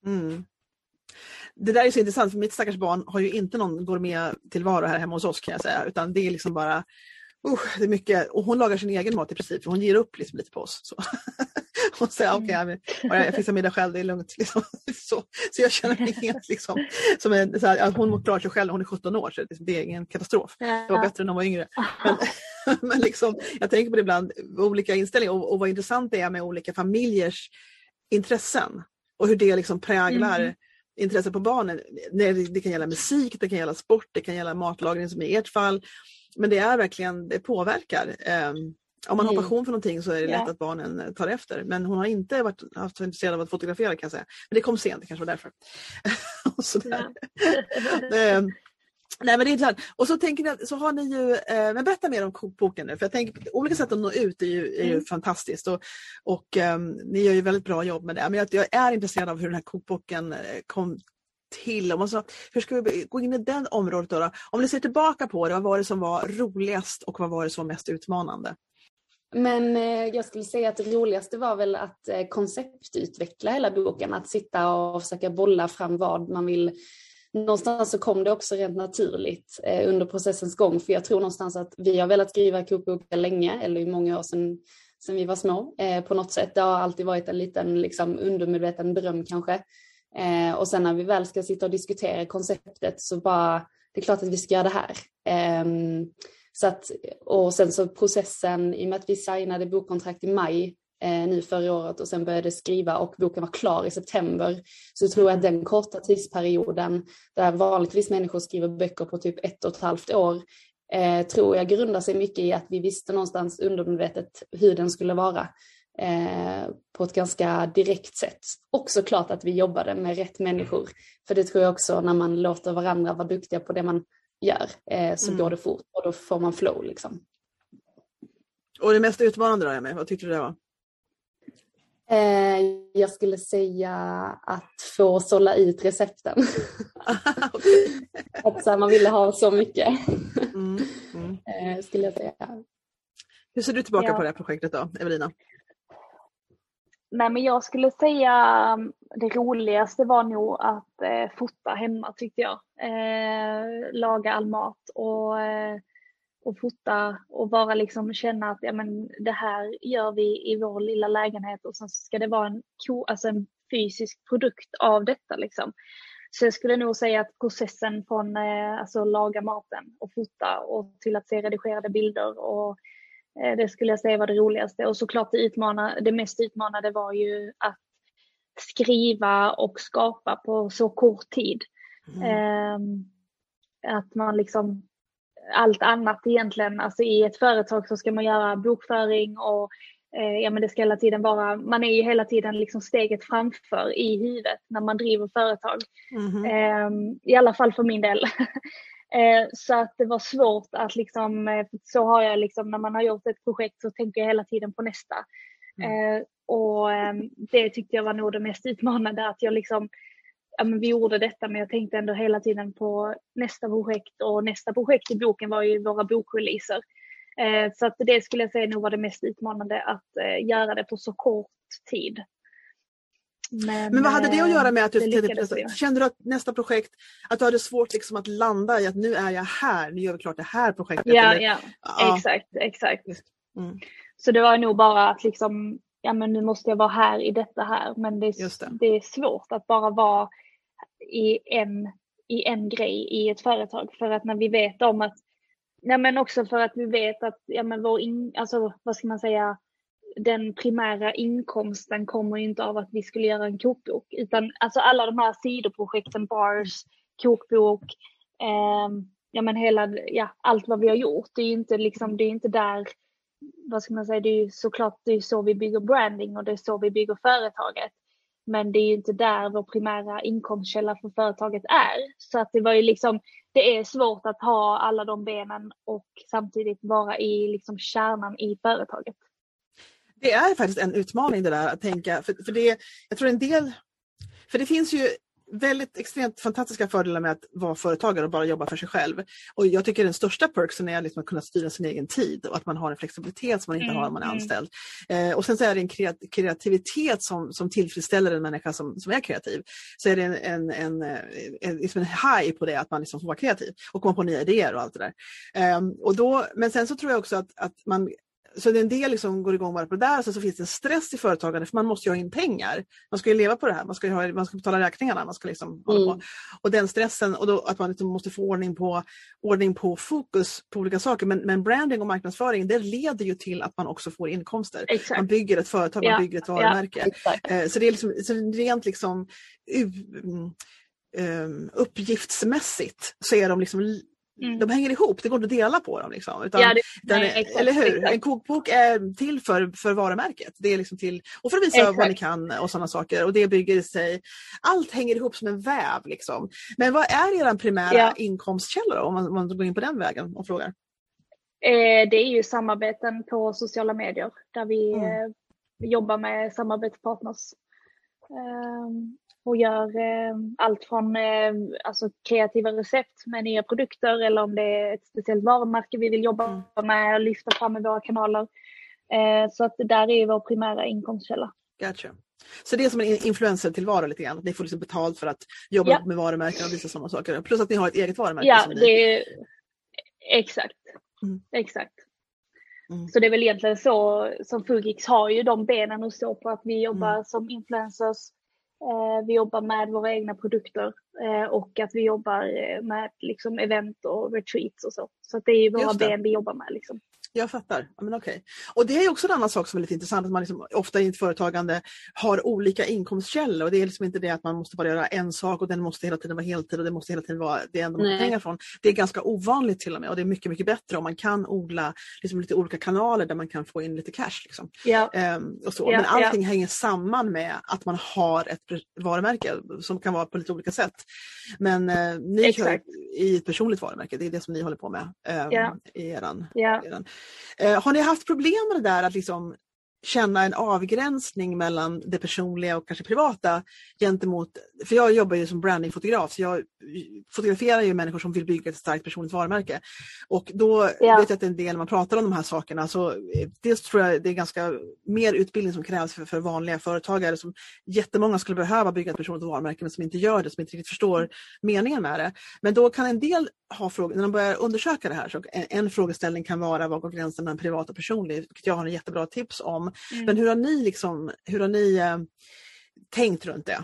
Mm det där är så intressant för mitt stackars barn har ju inte någon gourmet-tillvaro här hemma hos oss kan jag säga utan det är liksom bara uh, det är mycket, och hon lagar sin egen mat i princip för hon ger upp liksom lite på oss. Så. hon säger okej, okay, jag, jag fixar middag själv, det är lugnt. Liksom. Så, så jag känner mig helt liksom, som en, så här, hon klarar sig själv, hon är 17 år så det är ingen katastrof. Det var bättre när hon var yngre. Men, men liksom, jag tänker på det ibland, olika inställningar och, och vad intressant det är med olika familjers intressen och hur det liksom präglar mm intresse på barnen. Det kan gälla musik, det kan gälla sport, det kan gälla matlagning som i ert fall. Men det är verkligen, det påverkar. Um, om man har mm. passion för någonting så är det lätt ja. att barnen tar efter. Men hon har inte varit haft intresserad av att fotografera kan jag säga. Men det kom sent, det kanske var därför. och sådär. Nej men det är intressant. Och så tänker ni, så har ni ju, eh, men berätta mer om kokboken nu för jag tänker olika sätt att nå ut är ju, är ju mm. fantastiskt och, och um, ni gör ju väldigt bra jobb med det. Men jag, jag, är intresserad av hur den här kokboken eh, kom till. Om så, hur ska vi gå in i den området då, då? Om ni ser tillbaka på det, vad var det som var roligast och vad var det som var mest utmanande? Men eh, jag skulle säga att det roligaste var väl att eh, konceptutveckla hela boken, att sitta och försöka bolla fram vad man vill någonstans så kom det också rent naturligt eh, under processens gång för jag tror någonstans att vi har velat skriva kokboken länge eller i många år sedan, sedan vi var små eh, på något sätt. Det har alltid varit en liten liksom, undermedveten dröm kanske. Eh, och sen när vi väl ska sitta och diskutera konceptet så bara, det är klart att vi ska göra det här. Ehm, så att, och sen så processen, i och med att vi signade bokkontrakt i maj eh, nu förra året och sen började skriva och boken var klar i september. Så jag tror att den korta tidsperioden där vanligtvis människor skriver böcker på typ ett och ett halvt år eh, tror jag grundar sig mycket i att vi visste någonstans undermedvetet hur den skulle vara eh, på ett ganska direkt sätt. Och såklart att vi jobbade med rätt människor. För det tror jag också när man låter varandra vara duktiga på det man gör eh, så mm. går det fort och då får man flow liksom. Och det mest utmanande då, Emmy, vad tyckte du det var? Eh, jag skulle säga att få sålla ut recepten. att så här, man ville ha så mycket. Mm, mm. Eh, skulle jag säga. Hur ser du tillbaka ja. på det här projektet då, Evelina? Nej men jag skulle säga um, det roligaste var nog att eh, fota hemma tyckte jag. Eh, laga all mat och, eh, och fota och bara liksom känna att ja, men det här gör vi i vår lilla lägenhet och sen ska det vara en, alltså en fysisk produkt av detta liksom. Så jag skulle nog säga att processen från eh, alltså laga maten och fota och till att se redigerade bilder och Eh, det skulle jag säga var det roligaste och såklart det, utmana, det mest utmanande var ju att skriva och skapa på så kort tid. Mm. Att man liksom allt annat egentligen, alltså i ett företag så ska man göra bokföring och eh, ja men det ska hela tiden vara, man är ju hela tiden liksom steget framför i huvudet när man driver företag. Mm. I alla fall för min del. Eh, så att det var svårt att liksom, eh, så har jag liksom när man har gjort ett projekt så tänker jag hela tiden på nästa. Mm. Eh, och ehm, det tyckte jag var nog det mest utmanande att jag liksom, ja men vi gjorde detta men jag tänkte ändå hela tiden på nästa projekt och nästa projekt i boken var ju våra bokreleaser. Så att det skulle jag säga nog var det mest utmanande att göra det på så kort tid. Men, men vad hade det att göra med att du tidigt, kände du att nästa projekt, att du hade svårt liksom att landa i att nu är jag här, nu gör vi klart det här projektet? Ja, eller? ja. ja. exakt, exakt. Mm. Så det var nog bara att liksom, ja men nu måste jag vara här i detta här, men det är, det. det är svårt att bara vara i en, i en grej i ett företag för att när vi vet om att, ja men också för att vi vet att, ja men vår, in, alltså vad ska man säga, den primära inkomsten kommer inte av att vi skulle göra en kokbok utan alltså alla de här sidoprojekten, bars, kokbok, eh, ja men hela, ja allt vad vi har gjort. Det är inte liksom, det är inte där, vad ska man säga, det är ju såklart det är så vi bygger branding och det är så vi bygger företaget. Men det är ju inte där vår primära inkomstkälla för företaget är. Så att det var ju liksom, det är svårt att ha alla de benen och samtidigt vara i liksom kärnan i företaget. Det är faktiskt en utmaning det där att tänka, för, för det, jag tror en del, för det finns ju väldigt extremt fantastiska fördelar med att vara företagare och bara jobba för sig själv. Och jag tycker den största perksen är liksom att kunna styra sin egen tid och att man har en flexibilitet som man inte mm, har om man är mm. anställd. Eh, och sen så är det en kreativitet som, som tillfredsställer en människa som, som är kreativ. Så är det en, en, en, en, liksom en high på det, att man liksom får vara kreativ och komma på nya idéer och allt det där. Eh, och då, men sen så tror jag också att, att man så en del liksom går igång bara på det där, och så finns det en stress i företagande för man måste ju ha in pengar. Man ska ju leva på det här, man ska, ha, man ska betala räkningarna. Man ska liksom mm. Och den stressen och då, att man liksom måste få ordning på, ordning på fokus på olika saker. Men, men branding och marknadsföring det leder ju till att man också får inkomster. Exakt. Man bygger ett företag, man bygger ett varumärke. Ja, eh, så det är liksom, så rent liksom, um, uppgiftsmässigt så är de liksom Mm. De hänger ihop, det går inte att dela på dem. Liksom, utan, ja, det, utan, nej, exakt, eller hur? Exakt. En kokbok är till för, för varumärket. Det är liksom till, och för att visa exakt. vad ni kan och sådana saker. Och det bygger sig, allt hänger ihop som en väv. Liksom. Men vad är er primära ja. inkomstkälla då, om man, om man går in på den vägen och frågar? Eh, det är ju samarbeten på sociala medier där vi mm. eh, jobbar med samarbetspartners. Um, och gör eh, allt från eh, alltså kreativa recept med nya produkter eller om det är ett speciellt varumärke vi vill jobba mm. med och lyfta fram i våra kanaler. Eh, så att det där är vår primära inkomstkälla. Gotcha. Så det är som en influencer till vara lite grann, ni får liksom betalt för att jobba ja. med varumärken och visa sådana saker. Plus att ni har ett eget varumärke. Ja, det är... exakt. Mm. Exakt. Mm. Så det är väl egentligen så som Fugix har ju de benen att stå på att vi jobbar mm. som influencers vi jobbar med våra egna produkter Eh, och att vi jobbar eh, med liksom event och retreats och så. Så det är ju våra ben vi jobbar med. Liksom. Jag fattar. Men okay. Och det är också en annan sak som är lite intressant, att man liksom, ofta i ett företagande har olika inkomstkällor. Och det är liksom inte det att man måste bara göra en sak och den måste hela tiden vara heltid och det måste hela tiden vara det enda man har pengar från. Det är ganska ovanligt till och med och det är mycket, mycket bättre om man kan odla liksom lite olika kanaler där man kan få in lite cash. Liksom. Ja. Ehm, och så. Ja, Men allting ja. hänger samman med att man har ett varumärke som kan vara på lite olika sätt. Men eh, ni kör i ett personligt varumärke, det är det som ni håller på med eh, i eran, eran Eh, har ni haft problem med det där att liksom känna en avgränsning mellan det personliga och kanske privata gentemot, för jag jobbar ju som brandingfotograf så jag fotograferar ju människor som vill bygga ett starkt personligt varumärke. Och då ja. vet jag att en del när man pratar om de här sakerna så eh, dels tror jag det är ganska mer utbildning som krävs för, för vanliga företagare som jättemånga skulle behöva bygga ett personligt varumärke men som inte gör det, som inte riktigt förstår meningen med det. Men då kan en del ha frågor, när de börjar undersöka det här så en, en frågeställning kan vara var går gränsen mellan privat och personligt, vilket jag har en jättebra tips om. Mm. Men hur har ni, liksom, hur har ni eh, tänkt runt det?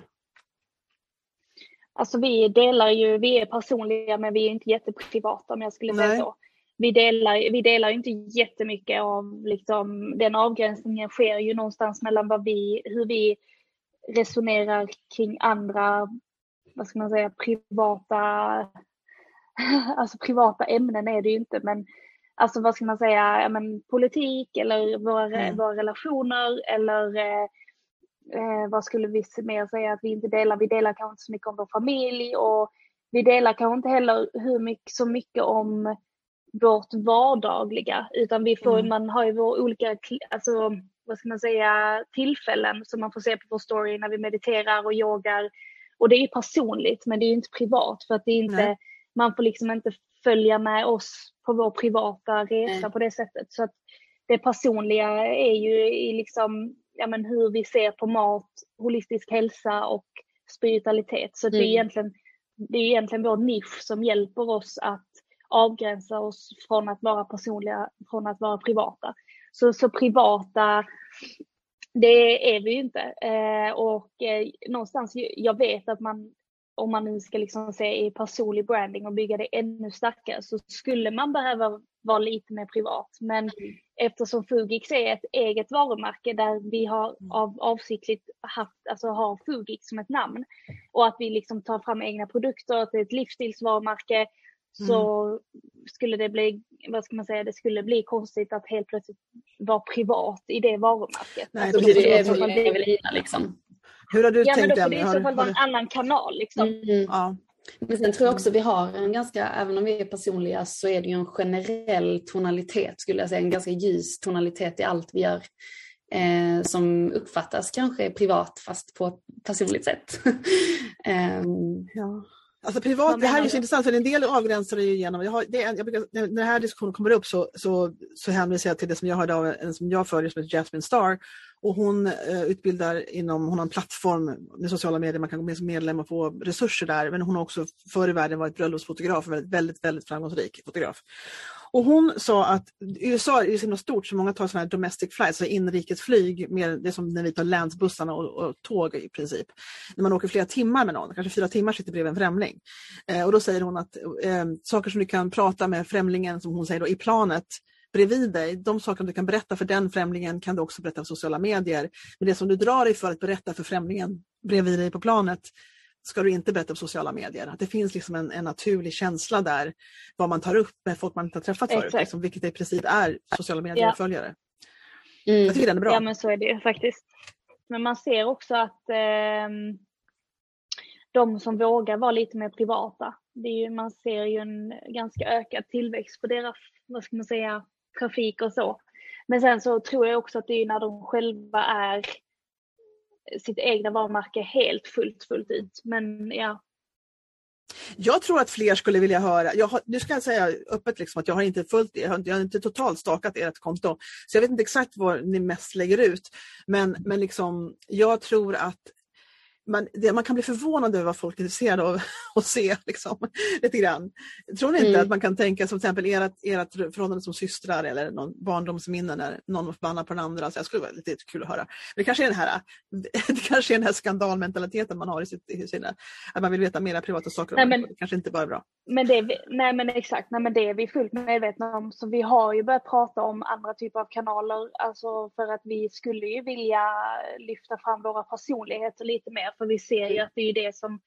Alltså vi delar ju, vi är personliga men vi är inte jätteprivata om jag skulle säga så. Vi delar, vi delar inte jättemycket av liksom, den avgränsningen sker ju någonstans mellan vad vi, hur vi resonerar kring andra, vad ska man säga, privata, alltså privata ämnen är det ju inte men alltså vad ska man säga, men, politik eller våra, mm. våra relationer eller eh, eh, vad skulle vi mer säga att vi inte delar? Vi delar kanske inte så mycket om vår familj och vi delar kanske inte heller hur mycket, så mycket om vårt vardagliga utan vi får, mm. man har ju våra olika, alltså vad ska man säga, tillfällen som man får se på vår story när vi mediterar och yogar. Och det är personligt men det är inte privat för att det är inte, Nej. man får liksom inte följa med oss på vår privata resa mm. på det sättet. Så att det personliga är ju i liksom, ja, men hur vi ser på mat, holistisk hälsa och spiritualitet. Så mm. det, är mm. egentligen, det är egentligen vår nisch som hjälper oss att avgränsa oss från att vara personliga, från att vara privata. Så, så privata, det är vi ju inte. Eh, och eh, någonstans, jag vet att man om man nu ska liksom se i personlig branding och bygga det ännu starkare så skulle man behöva vara lite mer privat. Men mm. eftersom Fugix är ett eget varumärke där vi har mm. av, avsiktligt haft, alltså har Fugix som ett namn och att vi liksom tar fram egna produkter, att det är ett livsstilsvarumärke mm. så skulle det bli, vad ska man säga, det skulle bli konstigt att helt plötsligt vara privat i det varumärket. Nej, alltså, då blir det Evelina liksom. Hur har du ja, tänkt men då får det i så fall vara en annan kanal. Liksom. Mm. Ja. Men sen tror jag också vi har en ganska, även om vi är personliga, så är det ju en generell tonalitet, skulle jag säga, en ganska ljus tonalitet i allt vi gör. Eh, som uppfattas kanske privat fast på ett personligt sätt. um, ja. Alltså privat, det här är så intressant för en del avgränsar det ju genom, jag har, det är, jag brukar, när den här diskussionen kommer upp så, så, så hänvisar jag till det som jag hörde av en som jag följer som heter Jasmine Star och hon eh, utbildar inom, hon har en plattform med sociala medier, man kan gå med som medlem och få resurser där. Men hon har också förr i världen varit bröllopsfotograf väldigt, väldigt, väldigt framgångsrik fotograf. Och hon sa att USA är så himla stort så många tar sådana här domestic flights, alltså inrikesflyg, mer, det är som när vi tar länsbussarna och, och, tåg i princip. När man åker flera timmar med någon, kanske fyra timmar sitter bredvid en främling. Eh, och då säger hon att eh, saker som du kan prata med främlingen, som hon säger då, i planet, bredvid dig. De saker du kan berätta för den främlingen kan du också berätta på sociala medier. Men det som du drar dig för att berätta för främlingen bredvid dig på planet ska du inte berätta på sociala medier. Att det finns liksom en, en naturlig känsla där vad man tar upp med folk man inte har träffat förut. Liksom, vilket i princip är sociala medier-följare. Ja. Mm. Jag tycker den är bra. Ja men så är det faktiskt. Men man ser också att eh, de som vågar vara lite mer privata, det är ju, man ser ju en ganska ökad tillväxt på deras, vad ska man säga, trafik och så. Men sen så tror jag också att det är när de själva är sitt egna varumärke helt fullt, fullt ut. Men ja. Jag tror att fler skulle vilja höra, jag har, nu ska jag säga öppet liksom att jag har inte fullt jag har, jag har inte totalt stakat ert konto. Så jag vet inte exakt vad ni mest lägger ut. Men, men liksom, jag tror att man, det, man kan bli förvånad över vad folk är intresserade av att se. Liksom, lite grann. Tror ni inte mm. att man kan tänka som till exempel ert, ert förhållande som systrar eller någon barndomsminne när någon var förbannad på den andra. Så jag skulle vara lite kul att höra. Det kanske är den här, det kanske är den här skandalmentaliteten man har i, sitt, i sina, att man vill veta mera privata saker. Nej, men, det kanske inte bara är bra. Men det, vi, nej men exakt, nej men det är vi fullt medvetna om. Så vi har ju börjat prata om andra typer av kanaler, alltså för att vi skulle ju vilja lyfta fram våra personligheter lite mer, för vi ser ju att det är det som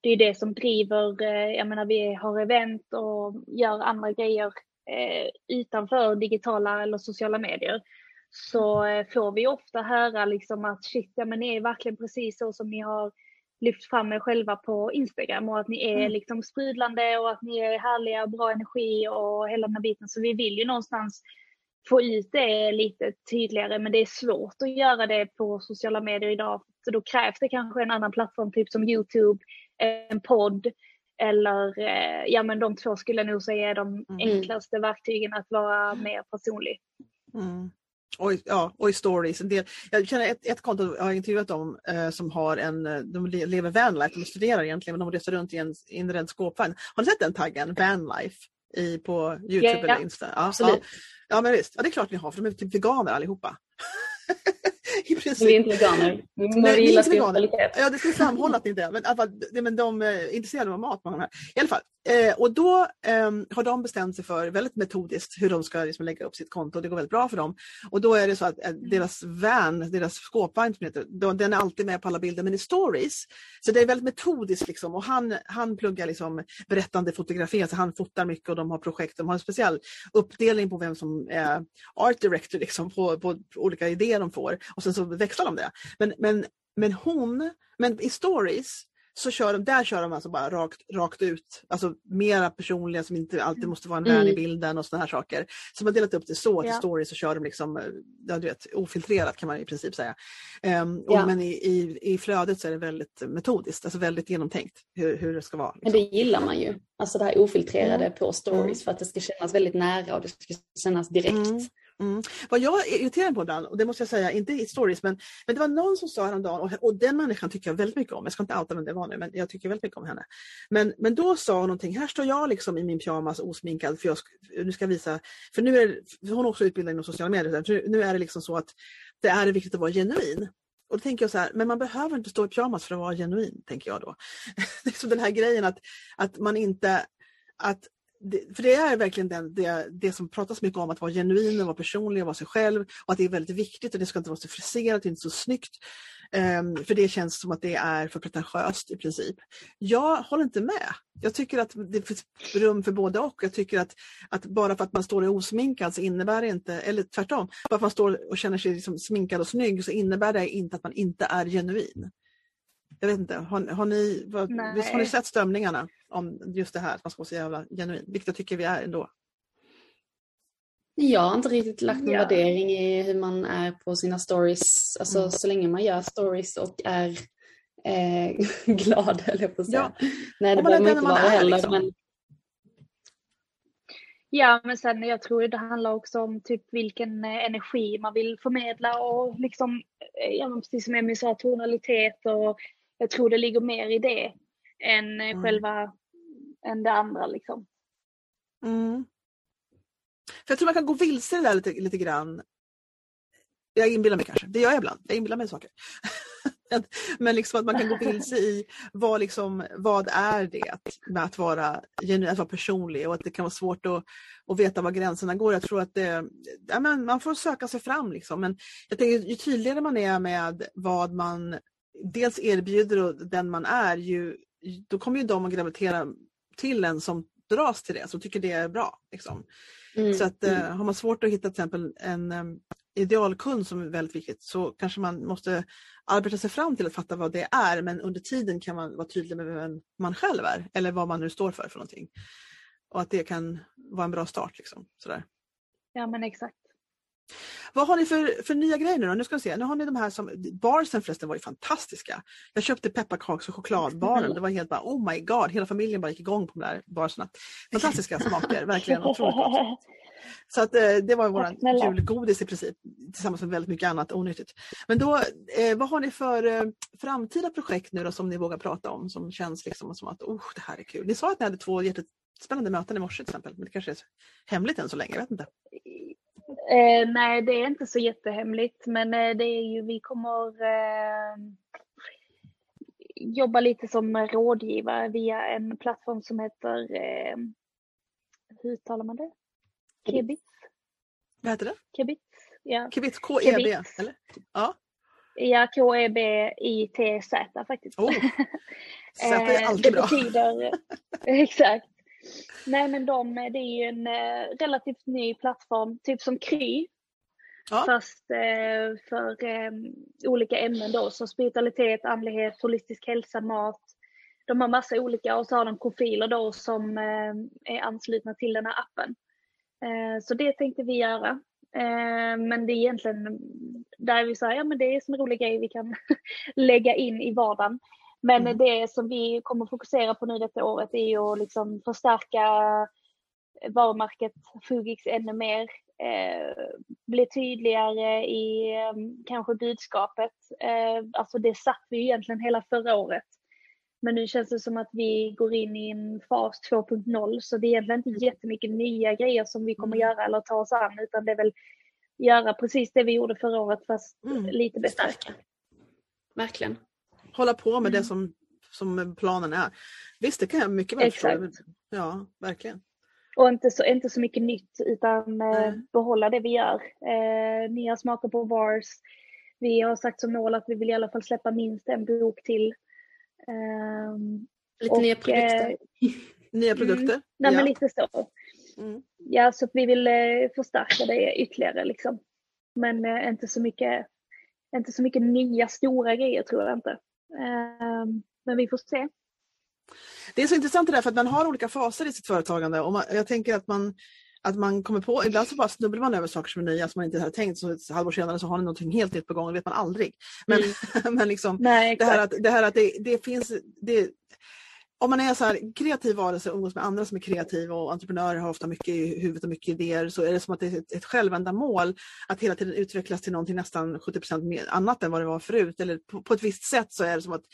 det är det som driver, eh, jag menar vi har event och gör andra grejer eh, utanför digitala eller sociala medier. Så eh, får vi ofta höra liksom att shit, ja men ni är verkligen precis så som ni har lyft fram er själva på Instagram och att ni är mm. liksom sprudlande och att ni är härliga och bra energi och hela den här biten. Så vi vill ju någonstans få ut det lite tydligare men det är svårt att göra det på sociala medier idag. Så då krävs det kanske en annan plattform, typ som Youtube, en podd eller eh, ja men de två skulle jag nog säga är de mm. enklaste verktygen att vara mer personlig. Mm. Oj, ja, och i stories. En del, jag känner ett, ett konto jag har intervjuat dem eh, som har en, eh, de lever vanlife, de studerar egentligen men de reser runt i en inredd skåpvagn. Har ni sett den taggen, vanlife, i, på Youtube ja, eller Insta? Ja, absolut. Ja. ja, men visst, ja, det är klart ni har för de är typ veganer allihopa. I princip. Vi är inte veganer. Vi Nej, gillar spiritualitet. Ja, det ska vi framhålla att ni inte är. Men, alltså, men de är intresserade av mat. Många här. I alla fall. Eh, och då eh, har de bestämt sig för väldigt metodiskt hur de ska liksom, lägga upp sitt konto. Det går väldigt bra för dem. Och då är det så att eh, mm. deras van, deras skåpvagn den är alltid med på alla bilder men i stories. Så det är väldigt metodiskt liksom. och han, han pluggar liksom berättande fotografi, så han fotar mycket och de har projekt. De har en speciell uppdelning på vem som är art director liksom, på, på, på olika idéer de får och sen så växlar de det. Men, men, men hon, men i stories så kör de, där kör de alltså bara rakt, rakt ut, alltså mera personliga som inte alltid måste vara en vän mm. i bilden och sådana här saker. Så man har delat upp det så till ja. stories så kör de liksom, ja, du vet, ofiltrerat kan man i princip säga. Um, och, ja. Men i, i, i flödet så är det väldigt metodiskt, alltså väldigt genomtänkt hur, hur det ska vara. Liksom. Men det gillar man ju, alltså det här ofiltrerade mm. på stories mm. för att det ska kännas väldigt nära och det ska kännas direkt. Mm. Mm. Vad jag är irriterad på ibland, och det måste jag säga, inte i stories, men, men det var någon som sa häromdagen, och, och den människan tycker jag väldigt mycket om, jag ska inte outa vem det var nu, men jag tycker väldigt mycket om henne. Men, men då sa hon någonting, här står jag liksom i min pyjamas osminkad, för jag nu ska visa, för nu är för hon är också utbildad inom sociala medier, för nu är det liksom så att det är viktigt att vara genuin. Och då tänker jag så här, men man behöver inte stå i pyjamas för att vara genuin, tänker jag då. liksom den här grejen att, att man inte, att det, för det är verkligen den, det, det som pratas mycket om, att vara genuin, och vara personlig och vara sig själv. Och att det är väldigt viktigt och det ska inte vara så friserat, inte så snyggt. Um, för det känns som att det är för pretentiöst i princip. Jag håller inte med. Jag tycker att det finns rum för både och. Jag tycker att, att bara för att man står osminkad så innebär det inte, eller tvärtom, bara för att man står och känner sig liksom sminkad och snygg så innebär det inte att man inte är genuin. Jag vet inte, har, har, ni, vad, visst har ni sett strömningarna om just det här att man ska vara så jävla genuin? Vilket jag tycker vi är ändå. Jag har inte riktigt lagt någon ja. värdering i hur man är på sina stories. Alltså mm. så länge man gör stories och är eh, glad, eller jag på att säga. Ja. Nej, det behöver man inte vara heller. Liksom. Men... Ja, men sen jag tror det handlar också om typ vilken eh, energi man vill förmedla och liksom, eh, ja, precis som Emmy sa, tonalitet och jag tror det ligger mer i det än mm. själva, än det andra liksom. Mm. För jag tror man kan gå vilse det där lite, lite grann. Jag inbillar mig kanske, det gör jag ibland, jag inbillar mig saker. Men liksom att man kan gå vilse i vad, liksom, vad är det med att vara genuin, att vara personlig och att det kan vara svårt att, att veta var gränserna går. Jag tror att det, ja, man får söka sig fram. Liksom. Men jag tänker, ju tydligare man är med vad man dels erbjuder och den man är, ju, då kommer ju de att gravitera till en som dras till det, som tycker det är bra. Liksom. Mm. Så att, eh, har man svårt att hitta till exempel en um, idealkund som är väldigt viktigt så kanske man måste arbeta sig fram till att fatta vad det är men under tiden kan man vara tydlig med vem man själv är eller vad man nu står för för någonting. Och att det kan vara en bra start. Liksom, sådär. Ja men exakt. Vad har ni för, för nya grejer nu då? Nu ska vi se. Nu har ni de här som, barsen förresten var ju fantastiska. Jag köpte pepparkaks och chokladbaren. Det var helt bara oh my god, hela familjen bara gick igång på de där barserna. Fantastiska smaker, verkligen otroligt gott. Så att, eh, det var vår julgodis i princip tillsammans med väldigt mycket annat onyttigt. Men då, eh, vad har ni för eh, framtida projekt nu då som ni vågar prata om som känns liksom som att oh, det här är kul? Ni sa att ni hade två jättespännande möten i morse till exempel, men det kanske är hemligt än så länge, jag vet inte. Eh, nej, det är inte så jättehemligt, men eh, det är ju, vi kommer eh, jobba lite som rådgivare via en plattform som heter, eh, hur uttalar man det? Kebits. Vad heter det? Kebits. Ja. Kebits, K-E-B, eller? Ja. Ja, K-E-B-I-T-Z faktiskt. Oh. Z är alltid bra. Det betyder, exakt. Nej men de, det är ju en eh, relativt ny plattform, typ som Kry. Ja. Fast eh, för eh, olika ämnen då, som spiritualitet, andlighet, holistisk hälsa, mat. De har massa olika och så har de profiler då som är anslutna till den här appen. Så det tänkte vi göra. Men det är egentligen där vi säger, ja men det är en rolig grej vi kan lägga in i vardagen. Men mm. det som vi kommer fokusera på nu detta året är ju att liksom förstärka varumärket Fugix ännu mer. Eh, bli tydligare i eh, kanske budskapet. Eh, alltså det satt vi egentligen hela förra året. Men nu känns det som att vi går in i en fas 2.0 så det är egentligen inte jättemycket nya grejer som vi kommer mm. göra eller ta oss an utan det är väl göra precis det vi gjorde förra året fast mm. lite bättre. Verkligen hålla på med mm. det som, som planen är. Visst, det kan jag mycket väl förstå. Ja, verkligen. Och inte så, inte så mycket nytt utan eh, behålla det vi gör. Eh, nya smaker på VARS. Vi har sagt som mål att vi vill i alla fall släppa minst en bok till. Eh, lite och, nya produkter. Eh, nya mm. produkter? Mm, nej, ja. men lite så. Mm. Ja, så att vi vill eh, förstärka det ytterligare liksom. Men eh, inte så mycket inte så mycket nya stora grejer tror jag inte. Ehm, men vi får se. Det är så intressant det där för att man har olika faser i sitt företagande och man, jag tänker att man att man kommer på, ibland så bara snubblar man över saker som är nya som man inte hade tänkt så ett halvår senare så har ni någonting helt nytt på gång, det vet man aldrig. Men, mm. men liksom, Nej, det här att, det, här att det, det finns, det, om man är så här kreativ varelse och umgås med andra som är kreativa och entreprenörer har ofta mycket i huvudet och mycket idéer så är det som att det är ett, ett självändamål att hela tiden utvecklas till någonting nästan 70% annat än vad det var förut. Eller på, på, ett visst sätt så är det som att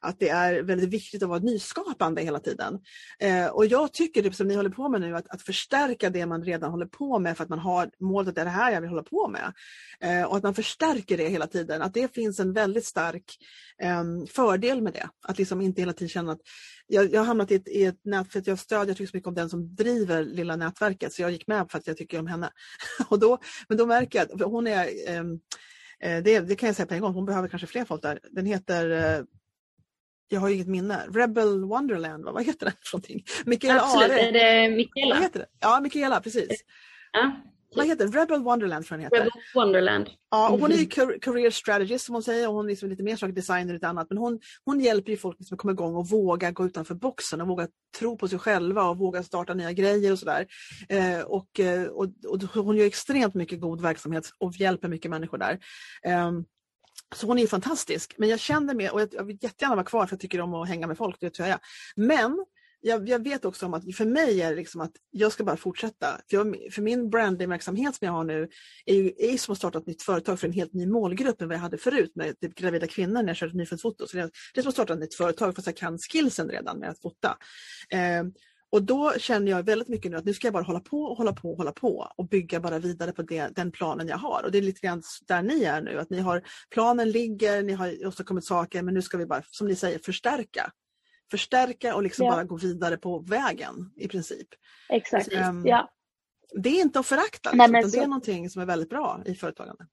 att det är väldigt viktigt att vara nyskapande hela tiden. Eh, och jag tycker, det som ni håller på med nu, att, att förstärka det man redan håller på med för att man har målet att det är det här jag vill hålla på med. Eh, och att man förstärker det hela tiden. Att det finns en väldigt stark eh, fördel med det. Att liksom inte hela tiden känna att jag, jag har hamnat i ett, i ett nät, för att jag stödjer, jag tycker så mycket om den som driver lilla nätverket så jag gick med för att jag tycker om henne. och då, men då märker jag att hon är ehm, eh, det, det, kan jag säga på en gång, hon behöver kanske fler folk där. Den heter eh, jag har ju inget minne. Rebel Wonderland, vad heter den för någonting? Mikaela Absolut, Are. är det Mikaela? Vad heter det? Ja, Mikaela, precis. Ja. Vad heter det? Rebel Wonderland tror jag den heter. Rebel Wonderland. Ja, och hon är ju mhm. career strategist som hon säger och hon är liksom lite mer sak designer och lite annat. Men hon, hon hjälper ju folk liksom att komma igång och våga gå utanför boxen och våga tro på sig själva och våga starta nya grejer och sådär. Eh, och, eh, och, och, hon gör extremt mycket god verksamhet och hjälper mycket människor där. Eh, så hon är fantastisk. Men jag känner mig, och jag vill jättegärna vara kvar för jag tycker om att hänga med folk, det tror jag. Men jag, jag, vet också om att för mig är det liksom att jag ska bara fortsätta. För, jag, för min brandingverksamhet som jag har nu är ju är som att starta ett nytt företag för en helt ny målgrupp än vad jag hade förut med typ gravida kvinnor när jag körde nyfödsfoto. Så det, det är som att starta ett nytt företag fast jag kan skillsen redan med att fota. Eh, och då känner jag väldigt mycket nu att nu ska jag bara hålla på och hålla på och hålla på och bygga bara vidare på det, den planen jag har. Och det är lite grann där ni är nu, att ni har planen ligger, ni har åstadkommit saker men nu ska vi bara, som ni säger, förstärka. Förstärka och liksom ja. bara gå vidare på vägen i princip. Exakt, så, um, ja. Det är inte att förakta, Nej, utan så... det är någonting som är väldigt bra i företagande.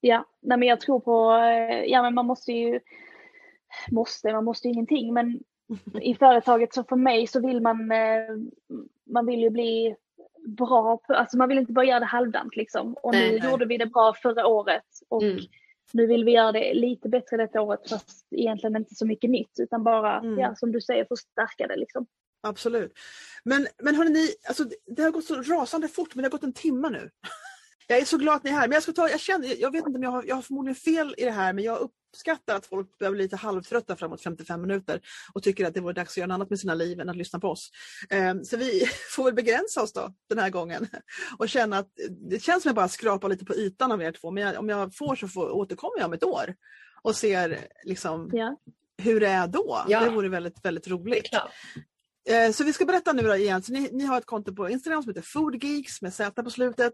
Ja, Nej, men jag tror på, eh, ja men man måste ju, måste, man måste ju ingenting men i företaget så för mig så vill man, eh, man vill ju bli bra, alltså man vill inte bara göra det halvdant liksom. Och nej, nu nej. gjorde vi det bra förra året och mm. nu vill vi göra det lite bättre detta året fast egentligen inte så mycket nytt utan bara, mm. ja som du säger, förstärka det liksom. Absolut. Men, men hörni, alltså, det har gått så rasande fort men det har gått en timme nu. Jag är så glad att ni är här. Men jag, ska ta, jag, känner, jag vet inte om jag har, jag har förmodligen fel i det här men jag uppskattar att folk börjar bli lite halvtrötta framåt 55 minuter och tycker att det vore dags att göra något annat med sina liv än att lyssna på oss. Ehm, så vi får väl begränsa oss då den här gången och känna att det känns som att jag bara skrapar lite på ytan av er två men jag, om jag får så får, återkommer jag om ett år och ser liksom Ja. hur det är då. Ja. Det vore väldigt, väldigt roligt. Klart. Eh, Så vi ska berätta nu då igen. Så ni, ni har ett konto på Instagram som heter Foodgeeks med Z på slutet.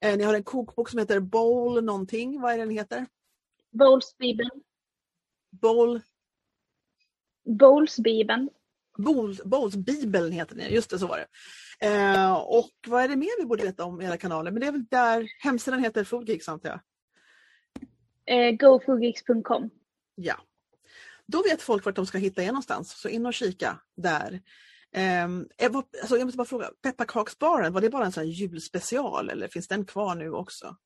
Eh, Ni har en kokbok som heter Bowl någonting. Vad är det den heter? Bowlsbibeln. Bowl, Bowlsbibeln. Bowls, Bowlsbibeln heter den, just det så var det. Eh, och vad är det mer vi borde veta om era kanaler? Men det är väl där hemsidan heter Foodgeeks antar jag? Eh, GoFoodgeeks.com. Ja. Då vet folk vart de ska hitta er någonstans, så in och kika där. Um, alltså jag måste bara fråga, pepparkaksbaren, var det bara en sån här julspecial eller finns den kvar nu också?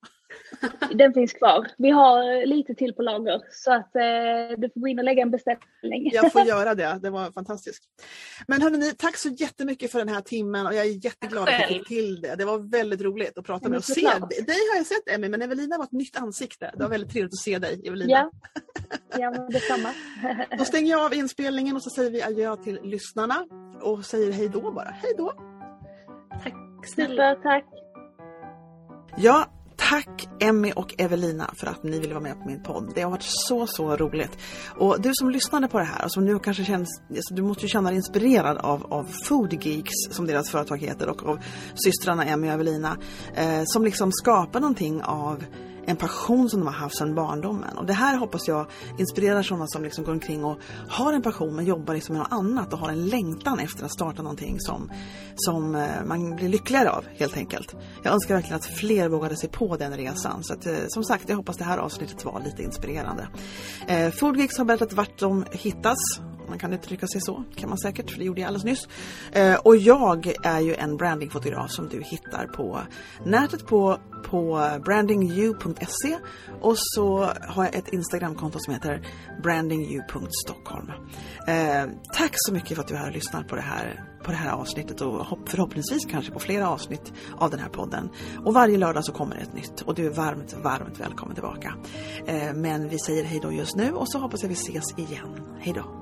Den finns kvar. Vi har lite till på lager så att eh, du får gå in och lägga en beställning. Jag får göra det, det var fantastiskt. Men hörni, tack så jättemycket för den här timmen och jag är jätteglad att jag fick till det. Det var väldigt roligt att prata med och se. såklart. Dig har jag sett Emmy, men Evelina var ett nytt ansikte. Det var väldigt trevligt att se dig Evelina. Ja, ja men detsamma. Då stänger jag av inspelningen och så säger vi adjö till lyssnarna och säger hej då bara. Hej då! Tack snälla. Super, tack. Ja, tack Emmy och Evelina för att ni ville vara med på min podd. Det har varit så, så roligt. Och du som lyssnade på det här och som nu kanske känns, alltså du måste ju känna dig inspirerad av, av Food Geeks som deras företag heter och av systrarna Emmy och Evelina eh, som liksom skapar någonting av en passion som de har haft sedan barndomen. Och det här hoppas jag inspirerar sådana som liksom går omkring och har en passion men jobbar liksom med något annat och har en längtan efter att starta någonting som, som eh, man blir lyckligare av helt enkelt. Jag önskar verkligen att fler vågade sig på den resan. Så att, eh, som sagt, jag hoppas det här avsnittet var lite inspirerande. Eh, Foodgeeks har berättat vart de hittas. Man kan uttrycka sig så, kan man säkert, för det gjorde jag alldeles nyss. Eh, och jag är ju en brandingfotograf som du hittar på nätet på, på brandingu.se och så har jag ett Instagramkonto som heter brandingu.stockholm. Eh, tack så mycket för att du har lyssnat på det här på det här avsnittet och förhoppningsvis kanske på flera avsnitt av den här podden. Och varje lördag så kommer det ett nytt och du är varmt, varmt välkommen tillbaka. Eh, men vi säger hej då just nu och så hoppas jag vi ses igen. Hej då!